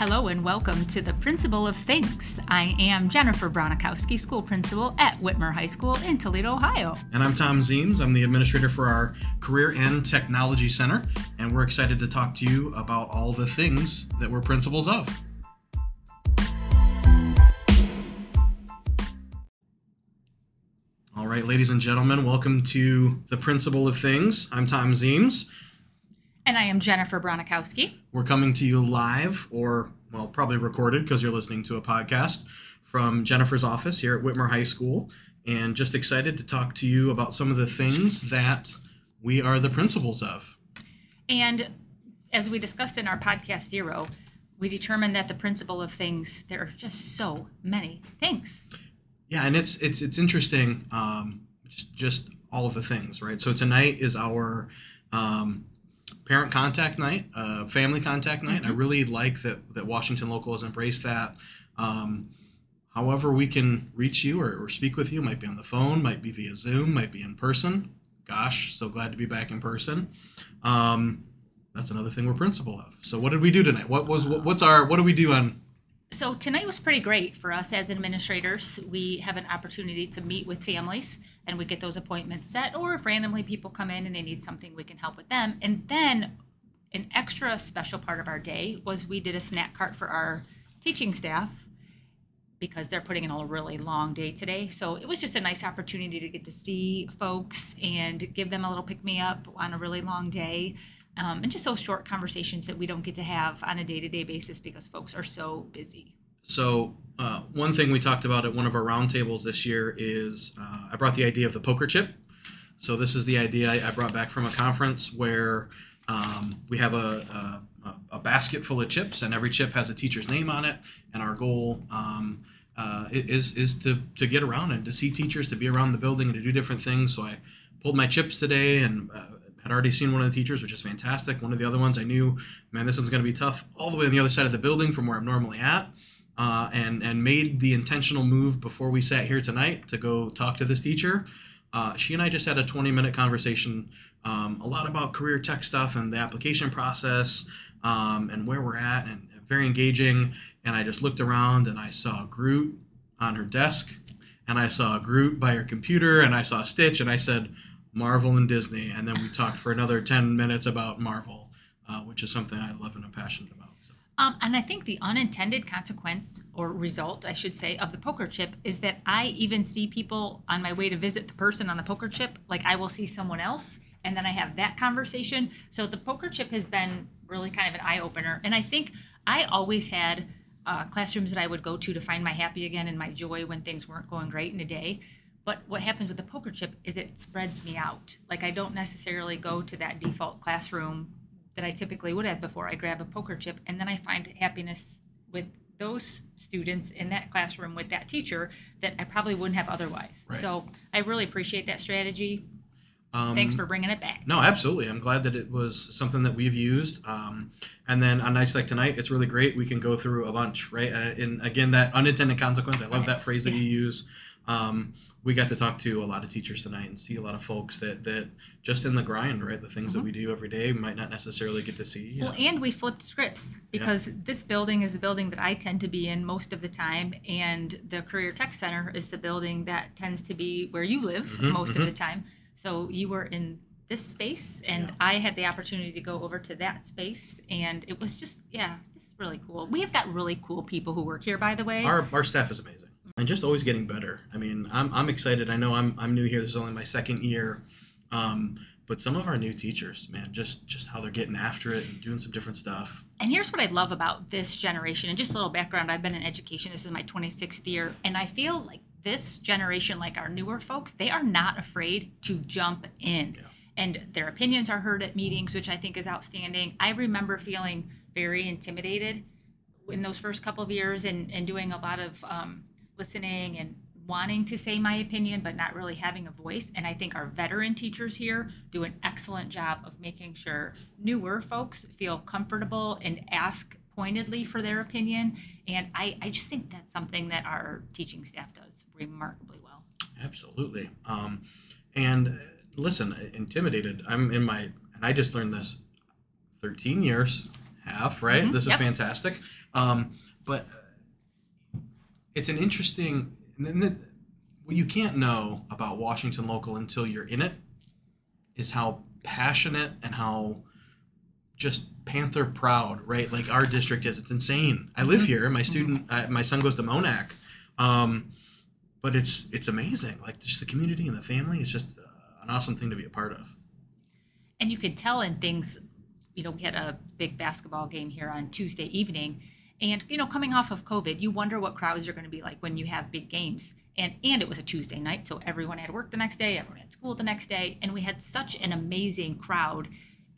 Hello and welcome to the Principle of Things. I am Jennifer Bronikowski, school principal at Whitmer High School in Toledo, Ohio. And I'm Tom Zeems. I'm the administrator for our Career and Technology Center, and we're excited to talk to you about all the things that we're principals of. All right, ladies and gentlemen, welcome to the Principle of Things. I'm Tom Zeems. And I am Jennifer Bronikowski. We're coming to you live, or, well, probably recorded because you're listening to a podcast from Jennifer's office here at Whitmer High School. And just excited to talk to you about some of the things that we are the principals of. And as we discussed in our podcast zero, we determined that the principle of things, there are just so many things. Yeah, and it's it's it's interesting, um, just just all of the things, right? So tonight is our um, parent contact night, uh, family contact night. Mm-hmm. I really like that that Washington Local has embraced that. Um, however, we can reach you or, or, speak with you might be on the phone, might be via Zoom, might be in person. Gosh, so glad to be back in person. Um, that's another thing we're principal of. So, what did we do tonight? What was what, what's our what do we do on so tonight was pretty great for us as administrators. We have an opportunity to meet with families and we get those appointments set, or if randomly people come in and they need something, we can help with them. And then an extra special part of our day was we did a snack cart for our teaching staff because they're putting in a really long day today. So it was just a nice opportunity to get to see folks and give them a little pick me up on a really long day um, and just those short conversations that we don't get to have on a day-to-day basis because folks are so busy. So uh, one thing we talked about at one of our roundtables this year is uh, i brought the idea of the poker chip. So this is the idea i, brought back from a conference where um, we have a, a, a, basket full of chips and every chip has a teacher's name on it. And our goal um, uh, is is to to get around and to see teachers to be around the building and to do different things. So i pulled my chips today and uh, had already seen one of the teachers, which is fantastic. One of the other ones I knew, man, this one's going to be tough, all the way on the other side of the building from where I'm normally at. Uh, and and made the intentional move before we sat here tonight to go talk to this teacher. Uh, she and I just had a 20 minute conversation, um, a lot about career tech stuff and the application process um, and where we're at, and very engaging. And I just looked around and I saw Groot on her desk, and I saw Groot by her computer, and I saw Stitch, and I said, Marvel and Disney, and then we talked for another ten minutes about Marvel, uh, which is something I love and I'm passionate about. So. Um, and I think the unintended consequence or result, I should say, of the poker chip is that I even see people on my way to visit the person on the poker chip, like I will see someone else, and then I have that conversation. So the poker chip has been really kind of an eye opener, and I think I always had. Uh, classrooms that I would go to to find my happy again and my joy when things weren't going great in a day. But what happens with the poker chip is it spreads me out. Like I don't necessarily go to that default classroom that I typically would have before I grab a poker chip, and then I find happiness with those students in that classroom with that teacher that I probably wouldn't have otherwise. Right. So I really appreciate that strategy. Um, Thanks for bringing it back. No, absolutely. I'm glad that it was something that we've used. Um, and then on nights like tonight, it's really great. We can go through a bunch, right? And, and again, that unintended consequence. I love that phrase that you use. Um, we got to talk to a lot of teachers tonight and see a lot of folks that that just in the grind, right? The things mm-hmm. that we do every day might not necessarily get to see. Well, know. and we flipped scripts because yeah. this building is the building that I tend to be in most of the time, and the Career Tech Center is the building that tends to be where you live mm-hmm, most mm-hmm. of the time. So you were in this space, and yeah. I had the opportunity to go over to that space, and it was just yeah, just really cool. We have got really cool people who work here, by the way. Our our staff is amazing and just always getting better. I mean, I'm, I'm excited. I know I'm, I'm new here. This is only my second year. Um, but some of our new teachers, man, just just how they're getting after it and doing some different stuff. And here's what I love about this generation, and just a little background. I've been in education. This is my 26th year, and I feel like this generation, like our newer folks, they are not afraid to jump in, yeah. and their opinions are heard at meetings, which I think is outstanding. I remember feeling very intimidated in those first couple of years, and and doing a lot of um, listening and wanting to say my opinion, but not really having a voice. And I think our veteran teachers here do an excellent job of making sure newer folks feel comfortable and ask pointedly for their opinion. And I, I just think that's something that our teaching staff does remarkably well. Absolutely. Um, and listen, intimidated. I'm in my, and I just learned this 13 years, half, right? Mm-hmm. This is yep. fantastic Um, but it's an interesting. And then the, what you can't know about Washington local until you're in it is how passionate and how just Panther proud, right? Like our district is. It's insane. I live here. My student, uh, my son goes to Monac, um, but it's it's amazing. Like just the community and the family. It's just uh, an awesome thing to be a part of. And you could tell in things, you know, we had a big basketball game here on Tuesday evening. And, you know, coming off of COVID, you wonder what crowds are going to be like when you have big games. And, and it was a Tuesday night, so everyone had work the next day, everyone had school the next day, and we had such an amazing crowd.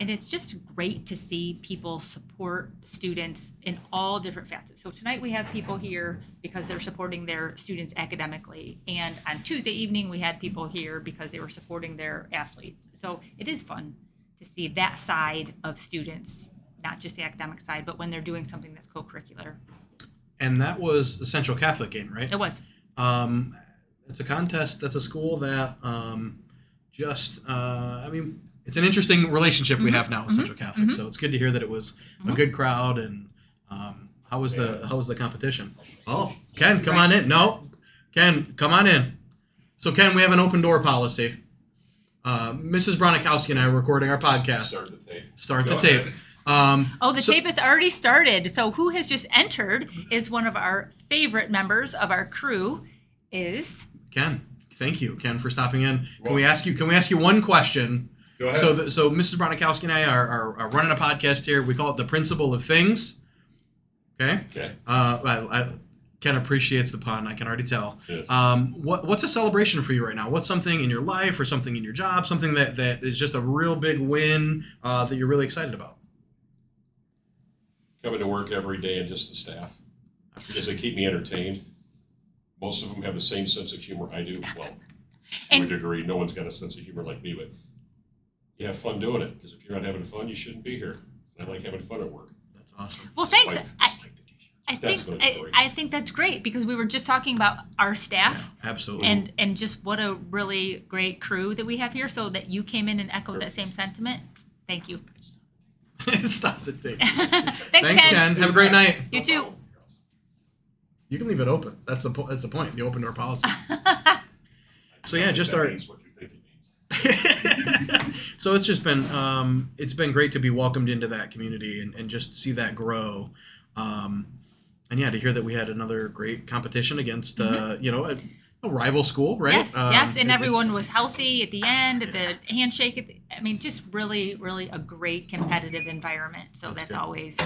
And it's just great to see people support students in all different facets. So tonight we have people here because they're supporting their students academically. And on Tuesday evening, we had people here because they were supporting their athletes. So it is fun to see that side of students, not just the academic side, but when they're doing something that's co-curricular. And that was the Central Catholic game, right? It was. Um, it's a contest. That's a school that um, just, uh, I mean, it's an interesting relationship we Mhm, have now with mhm, Central Catholic. mhm. So it's good to hear that it was a Mhm. good crowd. And um, how was the how was the competition? Oh, Ken, come on in. No, Ken, come on in. So Ken, we have an open door policy. Uh, Mrs. Bronikowski and I are recording our podcast. Start the tape. Start Go the tape. ahead. Um, Oh, the so- tape has already started. So who has just entered is one of our favorite members of our crew is Ken, thank you, Ken, for stopping in. Can we ask you? Can we ask you one question? Go ahead. So, the, so Mrs. Bronikowski and I are, are, are running a podcast here. We call it the Principle of Things. Okay. okay. Uh, I, I, Ken appreciates the pun. I can already tell. Yes. Um, what what's a celebration for you right now? What's something in your life or something in your job? Something that, that is just a real big win uh, that you're really excited about. Coming to work every day and just the staff because they keep me entertained. Most of them have the same sense of humor I do. Well, to And- a degree, no one's got a sense of humor like me, but you have fun doing it because if you're not having fun, you shouldn't be here. I like having fun at work. That's awesome. well. Thanks. Despite- I, despite the t-shirt. I That's think my I, story. I think that's great because we were just talking about our staff. Absolutely. and and just what a really great crew that we have here so that you came in and echoed that same sentiment thank you Stop the tape. thanks, Thanks, ken. Ken. Have a great night. you too You can leave it open. That's the po- that's the point. The open door policy. So yeah, just That our means what you think it means. so it's just been um, it's been great to be welcomed into that community and, and just see that grow um, and yeah to hear that we had another great competition against uh, you know a, a rival school right Mm-hmm. yes Um, yes and it's- everyone was healthy at the end At the handshake at the, i mean just really really a great competitive environment so That's that's, always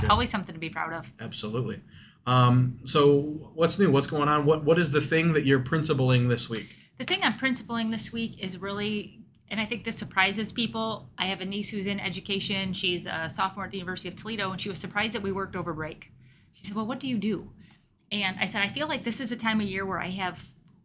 good. always something to be proud of absolutely um, so what's new what's going on what what is the thing that you're principling this week The thing I'm principling this week is really, and I think this surprises people. I have a niece who's in education. She's a sophomore at the University of Toledo, and she was surprised that we worked over break. She said, Well, what do you do? And I said, I feel like this is the time of year where I have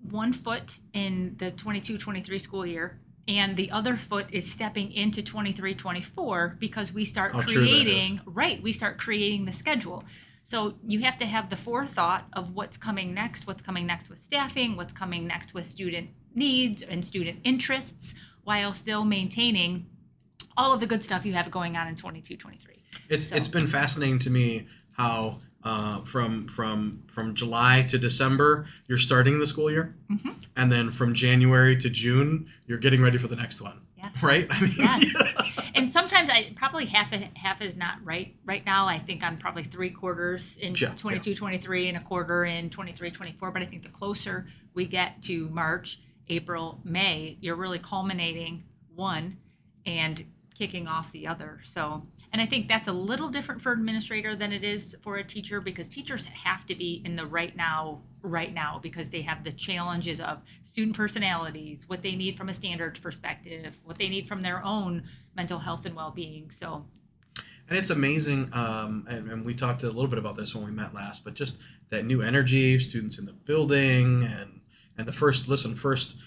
one foot in the 22 23 school year. And the other foot is stepping into 23 24 because we start How true that is. creating, right, we start creating the schedule. So you have to have the forethought of what's coming next, what's coming next with staffing, what's coming next with student needs and student interests, while still maintaining all of the good stuff you have going on in 22 23. It's So- it's been fascinating to me how uh, from from from July to December you're starting the school year, Mhm. and then from January to June you're getting ready for the next one, Yes. right? I mean, Yes. and sometimes I probably half a half is not right. Right now, I think I'm probably three quarters in Yeah, yeah. 22 23 and a quarter in 23 24. But I think the closer we get to March, April, May, you're really culminating one and kicking off the other. So, and I think that's a little different for administrator than it is for a teacher because teachers have to be in the right now, right now, because they have the challenges of student personalities, what they need from a standards perspective, what they need from their own mental health and well-being. So, And it's amazing, um, and, and we talked a little bit about this when we met last, but just that new energy, students in the building, and and the first listen first.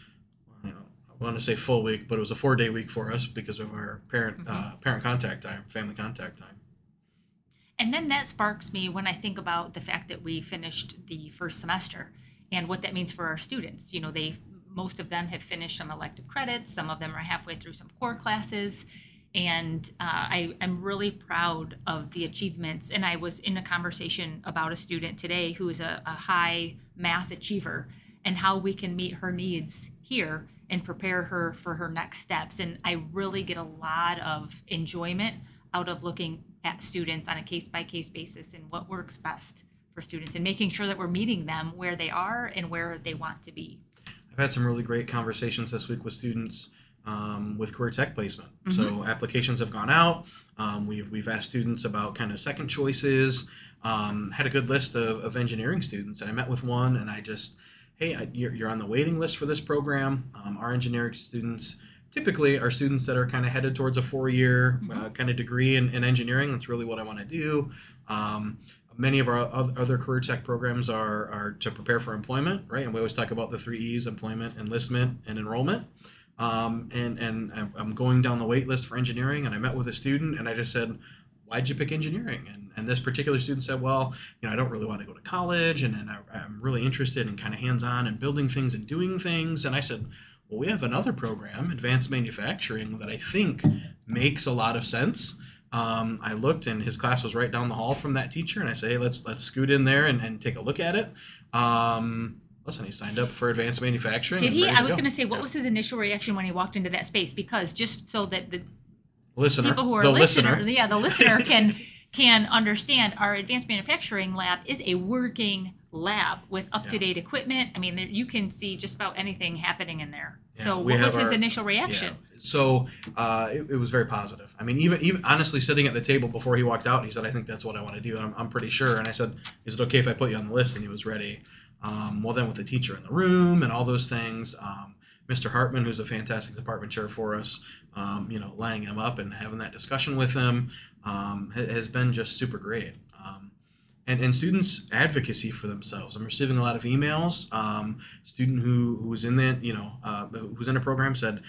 Want to say full week, but it was a four day week for us because of our parent uh, parent contact time, family contact time. and then that sparks me when I think about the fact that we finished the first semester and what that means for our students. You know, they most of them have finished some elective credits, some of them are halfway through some core classes. And uh, I, I'm really proud of the achievements. And I was in a conversation about a student today who is a, a high math achiever and how we can meet her needs here and prepare her for her next steps. And I really get a lot of enjoyment out of looking at students on a case by case basis and what works best for students and making sure that we're meeting them where they are and where they want to be. I've had some really great conversations this week with students um, with career tech placement. So applications have gone out. Um, we've we've asked students about kind of second choices. Um, had a good list of, of engineering students, and I met with one, and I just, hey, I, you're, you're on the waiting list for this program. Um, our engineering students typically are students that are kind of headed towards a four-year uh, kind of degree in, in engineering. That's really what I want to do. Um, many of our other career tech programs are, are to prepare for employment, right? And we always talk about the three E's: employment, enlistment, and enrollment. Um, and and I'm going down the wait list for engineering, and I met with a student, and I just said, "Why'd you pick engineering?" And and this particular student said, "Well, you know, I don't really want to go to college, and, and I, I'm really interested in kind of hands-on and building things and doing things." And I said, "Well, we have another program, advanced manufacturing, that I think makes a lot of sense." Um, I looked, and his class was right down the hall from that teacher, and I said, hey, "Let's let's scoot in there and, and take a look at it." Um, listen, he signed up for advanced manufacturing. Did he? I was go. going to say, what Yeah. was his initial reaction when he walked into that space? Because just so that the listener? people who are the listener, listener. yeah, the listener can can understand our advanced manufacturing lab is a working lab with up to date equipment. I mean, there, you can see just about anything happening in there. Yeah, so, what was his our- initial reaction? Yeah. So uh, it, it was very positive. I mean, even even honestly, sitting at the table before he walked out, he said, "I think that's what I want to do." And I'm, I'm pretty sure. And I said, "Is it okay if I put you on the list?" And he was ready. Um, well, then with the teacher in the room and all those things, um, Mr. Hartman, who's a fantastic department chair for us, um, you know, lining him up and having that discussion with him um, has been just super great. Um, and, and students advocacy for themselves. I'm receiving a lot of emails. Um, student who who was in that, you know, uh, who was in a program said,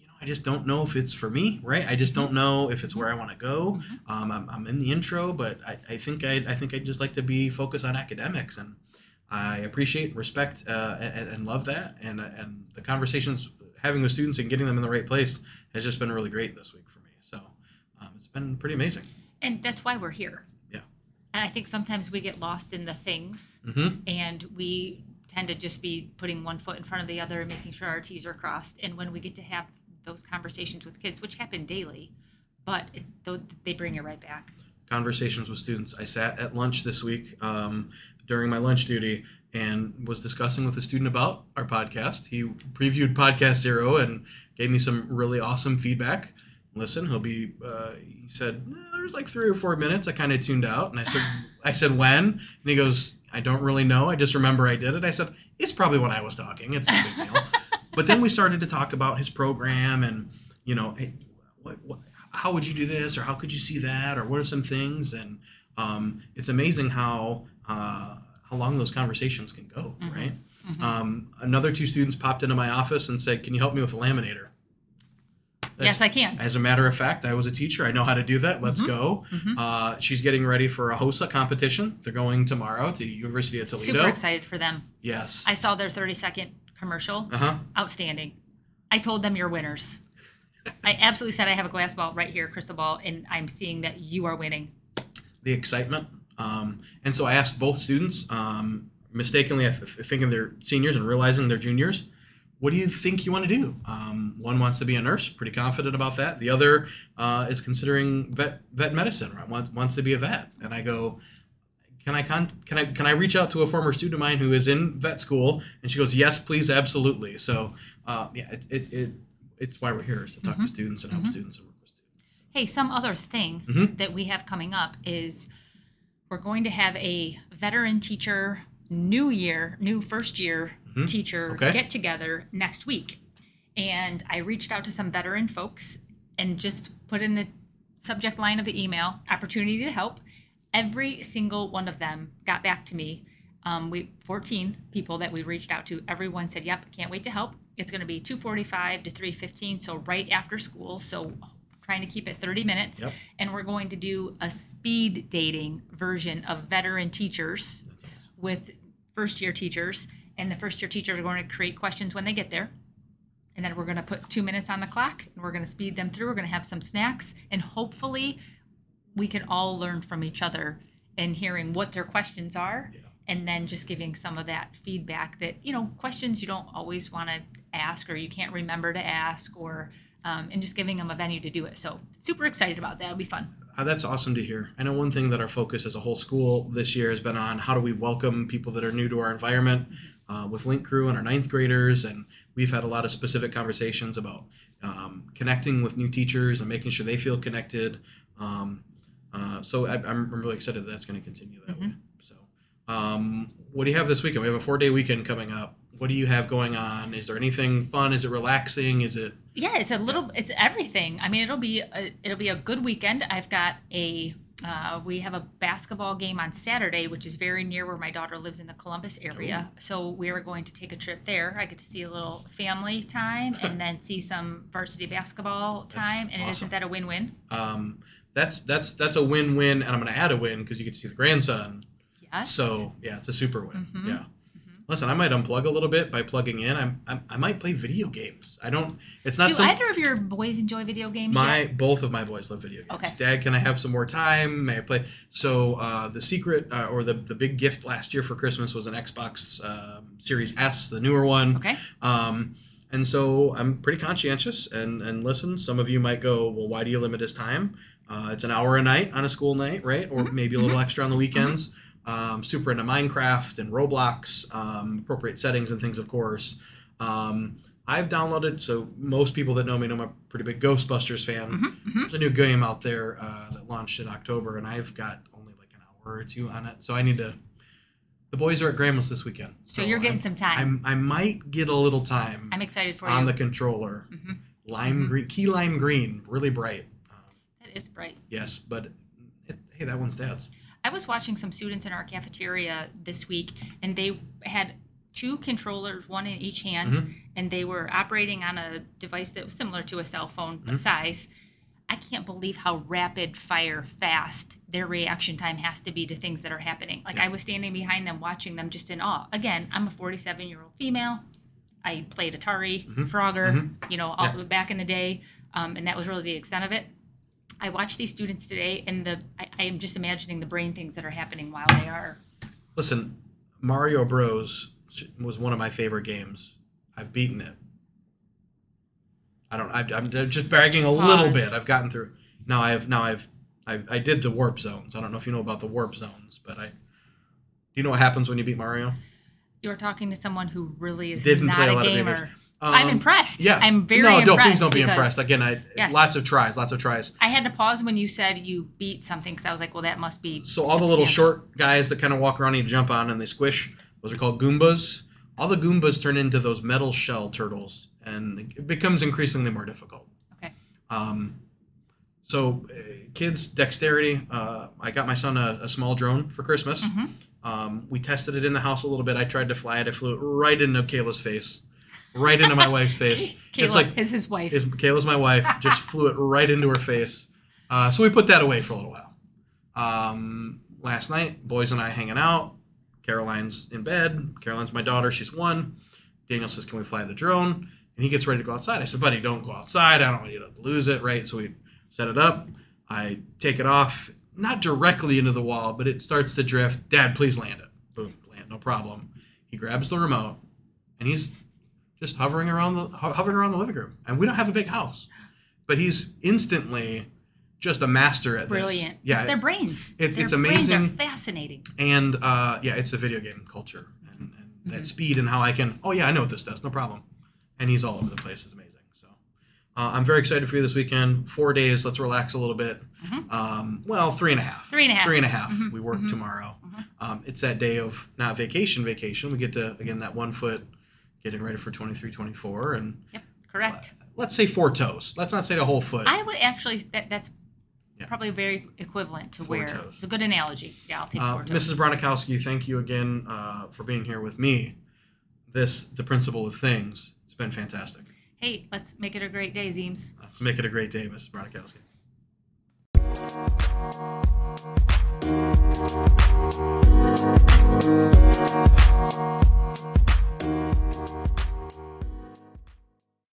you know, I just don't know if it's for me, right? I just don't know if it's where I want to go. Um, I'm, I'm in the intro, but I, I think I I think I'd just like to be focused on academics, and I appreciate, respect, uh, and, and love that. And and the conversations having with students and getting them in the right place has just been really great this week for me. So um, it's been pretty amazing. And that's why we're here. Yeah. And I think sometimes we get lost in the things hmm and we tend to just be putting one foot in front of the other and making sure our T's are crossed. And when we get to have those conversations with kids, which happen daily, but it's they bring it right back. conversations with students. I sat at lunch this week um, during my lunch duty and was discussing with a student about our podcast. He previewed Podcast Zero and gave me some really awesome feedback. Listen, he'll be. Uh, he said "Eh, there's like three or four minutes. I kind of tuned out, and I said, I said when, and he goes, I don't really know. I just remember I did it. I said it's probably when I was talking. It's no big deal. but then we started to talk about his program and you know hey, what, what how would you do this or how could you see that or what are some things and um, it's amazing how uh, how long those conversations can go Mhm. right Mhm. um, another two students popped into my office and said can you help me with a laminator yes, I can. as a matter of fact i was a teacher i know how to do that let's Mhm. go Mhm. uh, she's getting ready for a hosa competition they're going tomorrow to university of toledo Super excited for them. yes I saw their 30 second commercial. uh-huh Outstanding. I told them you're winners. I absolutely said I have a glass ball right here, crystal ball, and I'm seeing that you are winning. the excitement. Um, and so I asked both students, um, mistakenly I th- thinking they're seniors and realizing they're juniors, what do you think you want to do? Um, one wants to be a nurse, pretty confident about that. The other uh, is considering vet vet medicine, right? wants, wants to be a vet. And I go, can I con- can I can I reach out to a former student of mine who is in vet school? And she goes, yes, please, absolutely. So uh, yeah, it, it, it it's why we're here is to talk to students and help Mhm. students and work with students. Hey, some other thing Mhm. that we have coming up is we're going to have a veteran teacher new year, new first year Mhm. teacher Okay. get together next week. And I reached out to some veteran folks and just put in the subject line of the email opportunity to help. Every single one of them got back to me. Um, we 14 people that we reached out to. Everyone said, "Yep, can't wait to help." It's going to be 2:45 to 3:15, so right after school. So trying to keep it 30 minutes. Yep. And we're going to do a speed dating version of veteran teachers awesome. with first year teachers. And the first year teachers are going to create questions when they get there. and then we're going to put two minutes on the clock, and we're going to speed them through. We're going to have some snacks, and hopefully, we can all learn from each other and hearing what their questions are, Yeah. and then just giving some of that feedback that you know questions you don't always want to ask or you can't remember to ask or. Um, and just giving them a venue to do it. So super excited about that. It'll be fun. Uh, that's awesome to hear. I know one thing that our focus as a whole school this year has been on how do we welcome people that are new to our environment uh, with Link Crew and our ninth graders. And we've had a lot of specific conversations about um, connecting with new teachers and making sure they feel connected. Um, uh, so I, I'm really excited that that's going to continue that way. So, um, what do you have this weekend? We have a four day weekend coming up. What do you have going on? Is there anything fun? Is it relaxing? Is it yeah it's a little it's everything i mean it'll be a, it'll be a good weekend i've got a uh, we have a basketball game on saturday which is very near where my daughter lives in the columbus area so we are going to take a trip there i get to see a little family time and then see some varsity basketball time and awesome. isn't that a win-win um, that's that's that's a win win, and I'm going to add a win because you get to see the grandson. yes So yeah, it's a super win. Mhm. Yeah. Listen, I might unplug a little bit by plugging in. I'm, I'm I might play video games. I don't. It's not do some. either of your boys enjoy video games my yet? both of my boys love video games. Okay. Dad, can I have some more time? May I play? So uh, the secret uh, or the the big gift last year for Christmas was an Xbox um Series S, the newer one. okay Um, and so I'm pretty conscientious. And and listen, some of you might go, well, why do you limit his time? Uh, it's an hour a night on a school night, right? Or Mhm, maybe a little extra on the weekends. Um, super into Minecraft and Roblox, um, appropriate settings and things, of course. Um, I've downloaded, so most people that know me know I'm a pretty big Ghostbusters fan. Mhm, mhm. There's a new game out there uh, that launched in October, and I've got only like an hour or two on it. So I need to. The boys are at Grandma's this weekend. so you're getting I'm- some time I'm, I might get a little time i'm excited for on you the controller. Mhm. Lime Mhm. green, key lime green, really bright. Um, that is bright yes, but it, hey, that one's dad's. I was watching some students in our cafeteria this week, and they had two controllers, one in each hand, Mhm. and they were operating on a device that was similar to a cell phone Mhm. size. I can't believe how rapid fire fast their reaction time has to be to things that are happening. Like Yeah. I was standing behind them watching them just in awe. Again, I'm a 47 year old female. I played Atari, Mhm. Frogger, Mhm. you know, all, back in the day, um, and that was really the extent of it. I watched these students today, and the I, I am just imagining the brain things that are happening while they are. Listen, Mario Bros was one of my favorite games. I've beaten it. I don't. I, I'm just bragging a little bit. I've gotten through. Now I have. Now I've. I, I did the warp zones. I don't know if you know about the warp zones, but I. Do you know what happens when you beat Mario? You're talking to someone who really is Didn't not play a a, lot of gamer. Um, I'm impressed. Yeah. I'm very no, impressed. don't please don't be impressed. Again, I Yes. lots of tries, lots of tries. I had to pause when you said you beat something because I was like, well, that must be. So all the little short guys that kind of walk around and you jump on and they squish, those are called Goombas. All the Goombas turn into those metal shell turtles, and it becomes increasingly more difficult. Okay. Um, so, uh, kids, dexterity. Uh, I got my son a, a small drone for Christmas. Mhm. Um, we tested it in the house a little bit. I tried to fly it. I flew it right into Kayla's face, right into my wife's face. Kayla it's like is his wife. is Kayla's my wife. Just flew it right into her face. Uh, so we put that away for a little while. Um, last night, boys and I hanging out. Caroline's in bed. Caroline's my daughter. She's one. Daniel says, "Can we fly the drone?" And he gets ready to go outside. I said, "Buddy, don't go outside. I don't want you to lose it." Right. So we set it up. I take it off, not directly into the wall, but it starts to drift. Dad, please land it. Boom, land, no problem. He grabs the remote, and he's just hovering around the hovering around the living room. And we don't have a big house, but he's instantly just a master at Brilliant. this. Yeah, it's their brains. it's- their it's Brains amazing. are fascinating. and uh, yeah, it's a video game culture and, and that speed and how I can. Oh yeah, I know what this does. No problem. And he's all over the place. It's amazing. So uh, I'm very excited for you this weekend. Four days. Let's relax a little bit. Mhm. Um, well, three and a half. Three and a half. Three and a half. Mhm, We work mhm, tomorrow. mhm. Um, it's that day of not vacation, vacation. We get to again that one foot getting ready for 23, 24, and Yep. Correct. let's say four toes. Let's not say the whole foot. I would actually. That, that's Yeah. probably very equivalent to Four where. toes. It's a good analogy. Yeah, I'll take Uh, four toes. Mrs. Bronikowski, thank you again uh, for being here with me. This, the principle of things. It's been fantastic. Hey, let's make it a great day, Zeems. Let's make it a great day, Mrs. Bronikowski.